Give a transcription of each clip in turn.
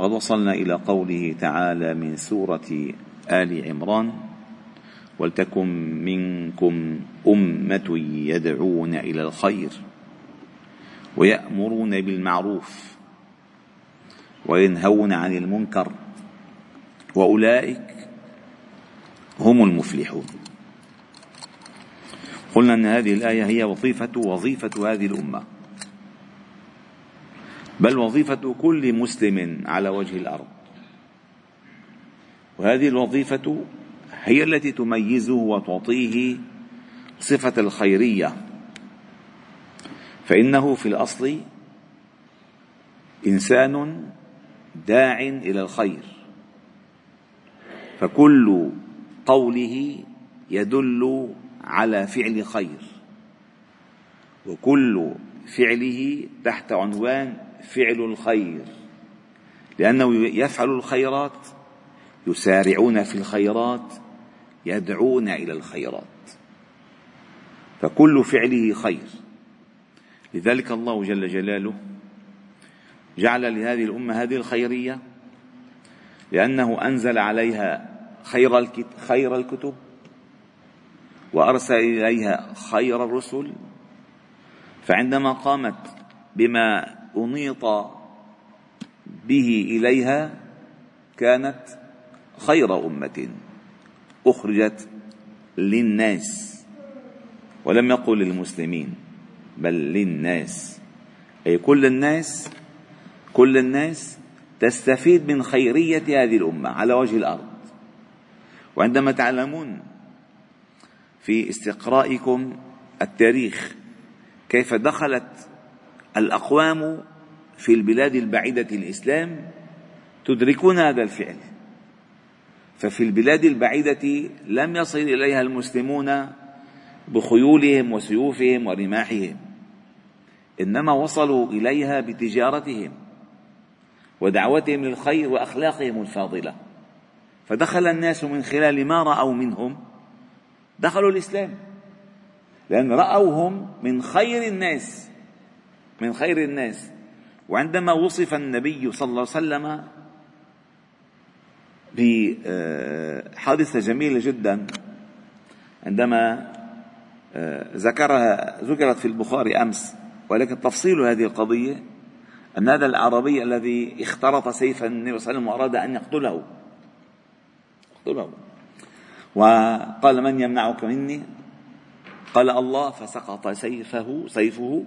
وقد وصلنا إلى قوله تعالى من سورة آل عمران ولتكن منكم أمة يدعون إلى الخير ويأمرون بالمعروف وينهون عن المنكر وأولئك هم المفلحون. قلنا أن هذه الآية هي وظيفة وظيفة هذه الأمة. بل وظيفة كل مسلم على وجه الأرض. وهذه الوظيفة هي التي تميزه وتعطيه صفة الخيرية. فإنه في الأصل إنسان داع إلى الخير. فكل قوله يدل على فعل خير. وكل فعله تحت عنوان فعل الخير. لأنه يفعل الخيرات يسارعون في الخيرات يدعون إلى الخيرات. فكل فعله خير. لذلك الله جل جلاله جعل لهذه الأمة هذه الخيرية لأنه أنزل عليها خير خير الكتب وأرسل إليها خير الرسل. فعندما قامت بما أنيط به إليها كانت خير أمة أخرجت للناس ولم يقل للمسلمين بل للناس. أي كل الناس كل الناس تستفيد من خيرية هذه الأمة على وجه الأرض. وعندما تعلمون في استقرائكم التاريخ كيف دخلت الأقوام في البلاد البعيدة الإسلام تدركون هذا الفعل. ففي البلاد البعيدة لم يصل إليها المسلمون بخيولهم وسيوفهم ورماحهم إنما وصلوا إليها بتجارتهم ودعوتهم للخير وأخلاقهم الفاضلة. فدخل الناس من خلال ما رأوا منهم دخلوا الإسلام لأن رأوهم من خير الناس. من خير الناس. وعندما وصف النبي صلى الله عليه وسلم بحادثة جميلة جدا عندما آه، ذكرها ذكرت في البخاري أمس ولكن تفصيل هذه القضية أن هذا الأعرابي الذي اخترط سيف النبي صلى الله عليه وسلم وأراد أن يقتله يقتله. وقال من يمنعك مني؟ قال الله فسقط سيفه سيفه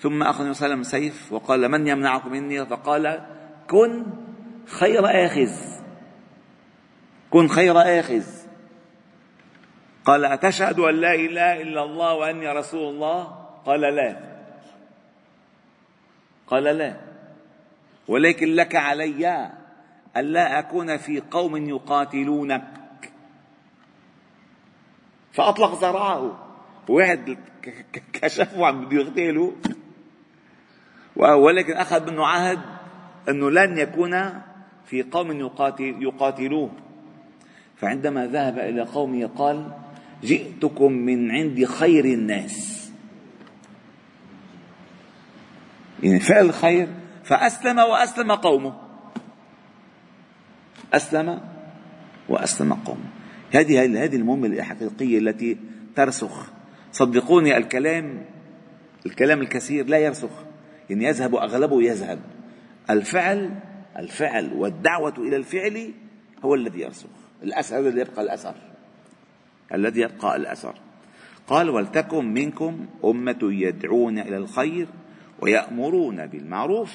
ثم أخذ النبي صلى الله عليه وسلم سيف وقال من يمنعكم مني؟ فقال كن خير آخذ. كن خير آخذ. قال أتشهد أن لا إله إلا الله وأني رسول الله؟ قال لا. قال لا. ولكن لك علي ألا أكون في قوم يقاتلونك. فأطلق زرعه. واحد كشفه عم بده يغتاله ولكن أخذ منه عهد أنه لن يكون في قوم يقاتل يقاتلوه. فعندما ذهب إلى قومه قال جئتكم من عند خير الناس. يعني فعل الخير فأسلم وأسلم قومه. أسلم وأسلم قومه. هذه هذه المهمة الحقيقية التي ترسخ. صدقوني الكلام الكلام الكثير لا يرسخ. يعني يذهب أغلبه يذهب. الفعل الفعل والدعوة إلى الفعل هو الذي يرسخ. الأثر الذي يبقى الأثر. الذي يبقى الأثر. قال ولتكن منكم أمة يدعون إلى الخير ويأمرون بالمعروف.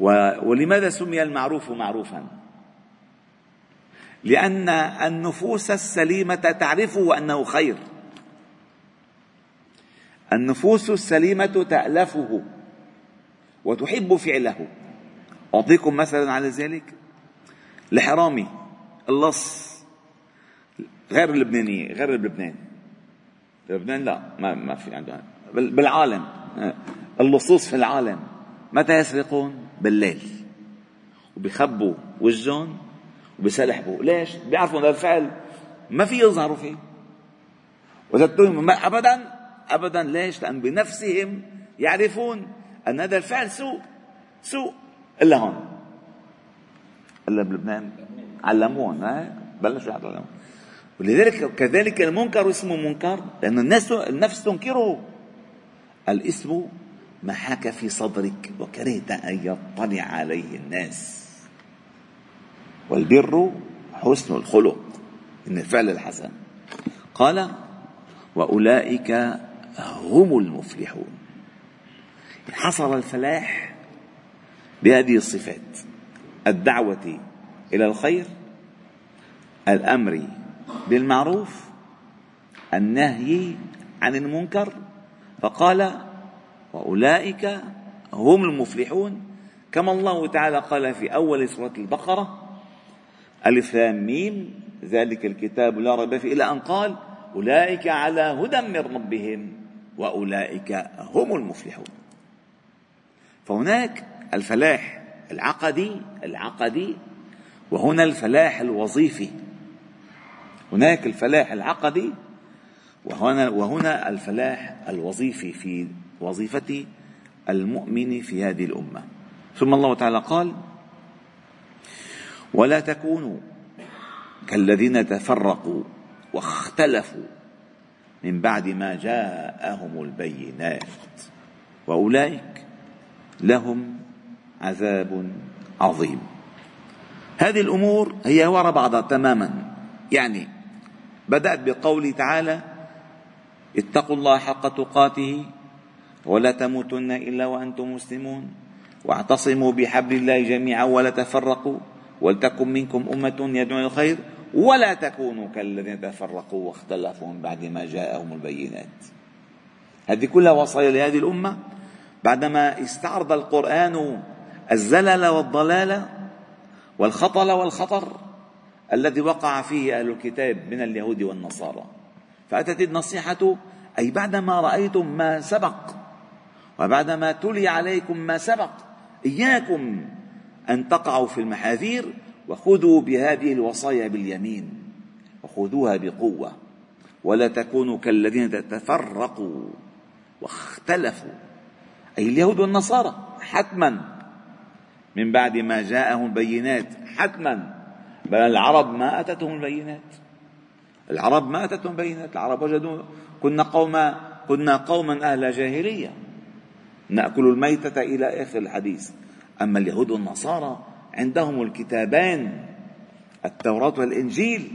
ولماذا سمي المعروف معروفا؟ لأن النفوس السليمة تعرفه أنه خير. النفوس السليمة تألفه وتحب فعله. أعطيكم مثلا على ذلك. الحرامي اللص غير اللبنانية غير بلبنان لبنان لا ما ما في عندهم بالعالم. اللصوص في العالم. متى يسرقون؟ بالليل. وبيخبوا وجههم وبيسلحبوا. ليش؟ بيعرفوا هذا الفعل. ما في يظهروا فيه. وزدتهم ابدا ابدا ليش؟ لأن بنفسهم يعرفون أن هذا الفعل سوء سوء. إلا هون. إلا بلبنان. علموهم بلشوا يعلمون. ولذلك كذلك المنكر اسمه منكر لأن الناس النفس تنكره. الاسم ما حاك في صدرك وكرهت أن يطلع عليه الناس. والبر حسن الخلق. إن الفعل الحسن. قال وأولئك هم المفلحون. حصل الفلاح بهذه الصفات الدعوة إلى الخير الأمر بالمعروف النهي عن المنكر. فقال وأولئك هم المفلحون. كما الله تعالى قال في أول سورة البقرة ألف لام ميم ذلك الكتاب لا ريب فيه إلى أن قال أولئك على هدى من ربهم. وأولئك هم المفلحون. فهناك الفلاح العقدي العقدي وهنا الفلاح الوظيفي. هناك الفلاح العقدي وهنا وهنا الفلاح الوظيفي في وظيفة المؤمن في هذه الأمة. ثم الله تعالى قال ولا تكونوا كالذين تفرقوا واختلفوا من بعد ما جاءهم البينات وأولئك لهم عذاب عظيم. هذه الأمور هي وراء بعضها تماما. يعني بدأت بقوله تعالى اتقوا الله حق تقاته ولا تموتن إلا وأنتم مسلمون واعتصموا بحبل الله جميعا ولا تفرقوا ولتكن منكم أمة يدعون الخير ولا تكونوا كالذين تفرقوا واختلفوا من بعد ما جاءهم البينات. هذه كلها وصايا لهذه الأمة. بعدما استعرض القرآن الزلل والضلال والخطل والخطر الذي وقع فيه أهل الكتاب من اليهود والنصارى. فأتت النصيحة أي بعدما رأيتم ما سبق وبعدما تلي عليكم ما سبق إياكم أن تقعوا في المحاذير وخذوا بهذه الوصايا باليمين وخذوها بقوة ولا تكونوا كالذين تفرقوا واختلفوا. أي اليهود والنصارى حتما. من بعد ما جاءهم بينات حتما. بل العرب ما آتتهم البينات. العرب ما آتتهم بينات العرب وجدوا كنا قوما كنا قوما أهل جاهلية. نأكل الميتة إلى آخر الحديث. أما اليهود والنصارى عندهم الكتابان التوراة والإنجيل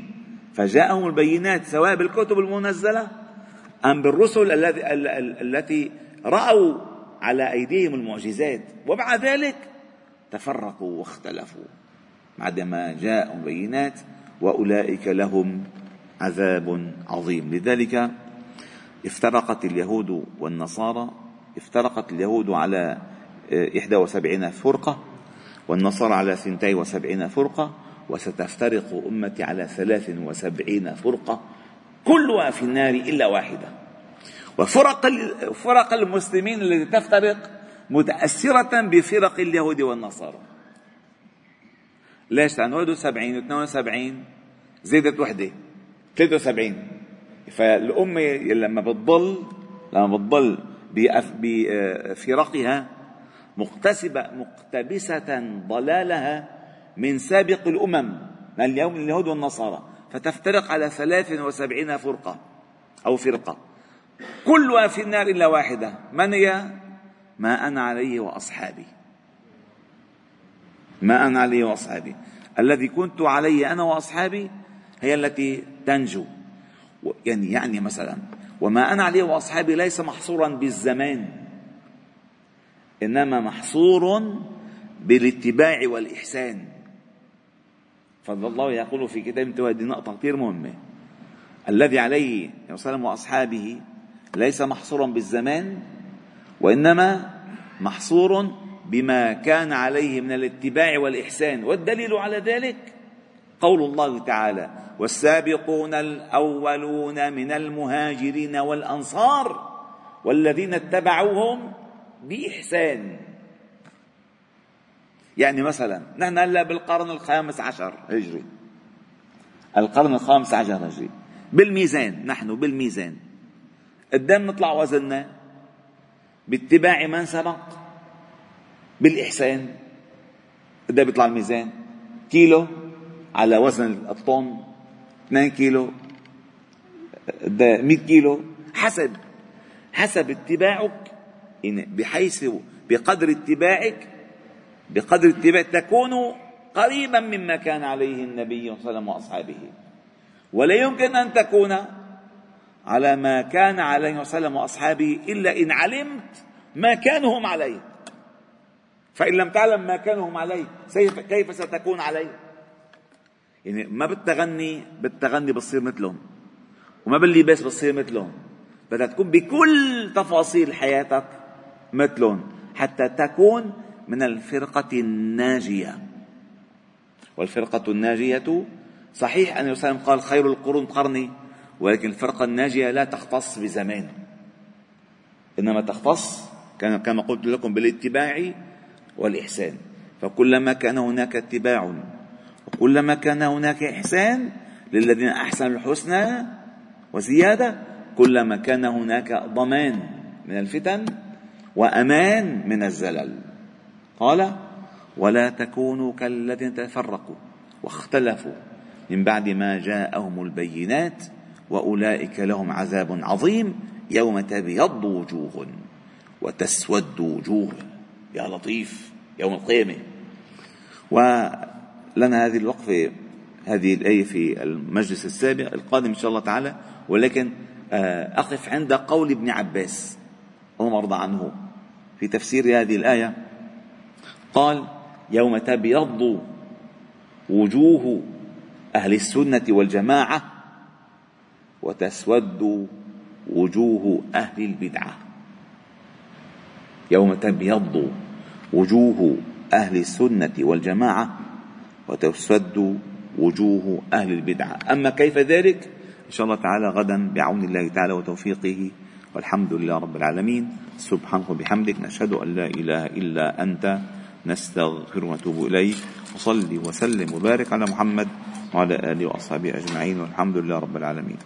فجاءهم البينات سواء بالكتب المنزلة أم بالرسل التي رأوا على أيديهم المعجزات. ومع ذلك تفرقوا واختلفوا بعدما جاءهم بينات وأولئك لهم عذاب عظيم. لذلك افترقت اليهود والنصارى افترقت اليهود على آه، إحدى وسبعين فرقة والنصارى على ثنتين وسبعين فرقة وستفترق أمتي على ثلاث وسبعين فرقة كلها في النار إلا واحدة. وفرق فرق المسلمين التي تفترق متأثرة بفرق اليهود والنصارى. ليش؟ لأنه 71 و 72 زادت وحدة 73 فالأمة لما بتضل لما بتضل بفرقها مقتسبة مقتبسة ضلالها من سابق الأمم من اليوم اليهود والنصارى. فتفترق على 73 فرقة أو فرقة. كلها في النار إلا واحدة. من هي؟ ما أنا عليه وأصحابي. ما أنا عليه وأصحابي. الذي كنت عليه أنا وأصحابي هي التي تنجو. يعني يعني مثلا وما أنا عليه وأصحابي ليس محصورا بالزمان. إنما محصور بالاتباع والإحسان. فالله يقول في كتاب هذه نقطة كثير مهمة. الذي عليه وسلم وأصحابه ليس محصورا بالزمان وإنما محصور بما كان عليه من الاتباع والإحسان. والدليل على ذلك قول الله تعالى والسابقون الأولون من المهاجرين والأنصار والذين اتبعوهم بإحسان يعني مثلا نحن هلأ بالقرن الخامس عشر هجري. القرن الخامس عشر هجري. بالميزان نحن بالميزان. قدام نطلع وزننا. باتباع من سبق؟ بالإحسان. قدام بيطلع الميزان. كيلو على وزن الطن 2 كيلو. 100 كيلو. حسب. حسب اتباعك. بحيث بقدر اتباعك بقدر اتباع تكون قريبا مما كان عليه النبي صلى الله عليه وسلم وأصحابه. ولا يمكن أن تكون على ما كان عليه وسلم وأصحابه إلا إن علمت ما كانوا هم عليه. فإن لم تعلم ما كانوا هم عليه كيف ستكون عليه؟ يعني ما بالتغني بالتغني بتصير مثلهم. وما باللباس بتصير مثلهم. بدها تكون بكل تفاصيل حياتك. مثلهم حتى تكون من الفرقة الناجية. والفرقة الناجية صحيح أن وسلم قال خير القرون قرني ولكن الفرقة الناجية لا تختص بزمان. إنما تختص كما قلت لكم بالاتباع والإحسان. فكلما كان هناك اتباع وكلما كان هناك إحسان للذين أحسنوا الحسنى وزيادة كلما كان هناك ضمان من الفتن وأمان من الزلل. قال ولا تكونوا كالذين تفرقوا واختلفوا من بعد ما جاءهم البينات وأولئك لهم عذاب عظيم يوم تبيض وجوه وتسود وجوه. يا لطيف يوم القيامة. ولنا هذه الوقفة هذه الآية في المجلس السابق القادم إن شاء الله تعالى ولكن آه، أقف عند قول ابن عباس. اللهم ارضى عنه في تفسير هذه الآية قال يوم تبيض وجوه أهل السنة والجماعة وتسود وجوه أهل البدعة. يوم تبيض وجوه أهل السنة والجماعة وتسود وجوه أهل البدعة. أما كيف ذلك؟ إن شاء الله تعالى غدا بعون الله تعالى وتوفيقه. والحمد لله رب العالمين. سبحانه وبحمدك نشهد أن لا إله إلا أنت نستغفر ونتوب إليه وصلي وسلم وبارك على محمد وعلى آله وأصحابه أجمعين والحمد لله رب العالمين.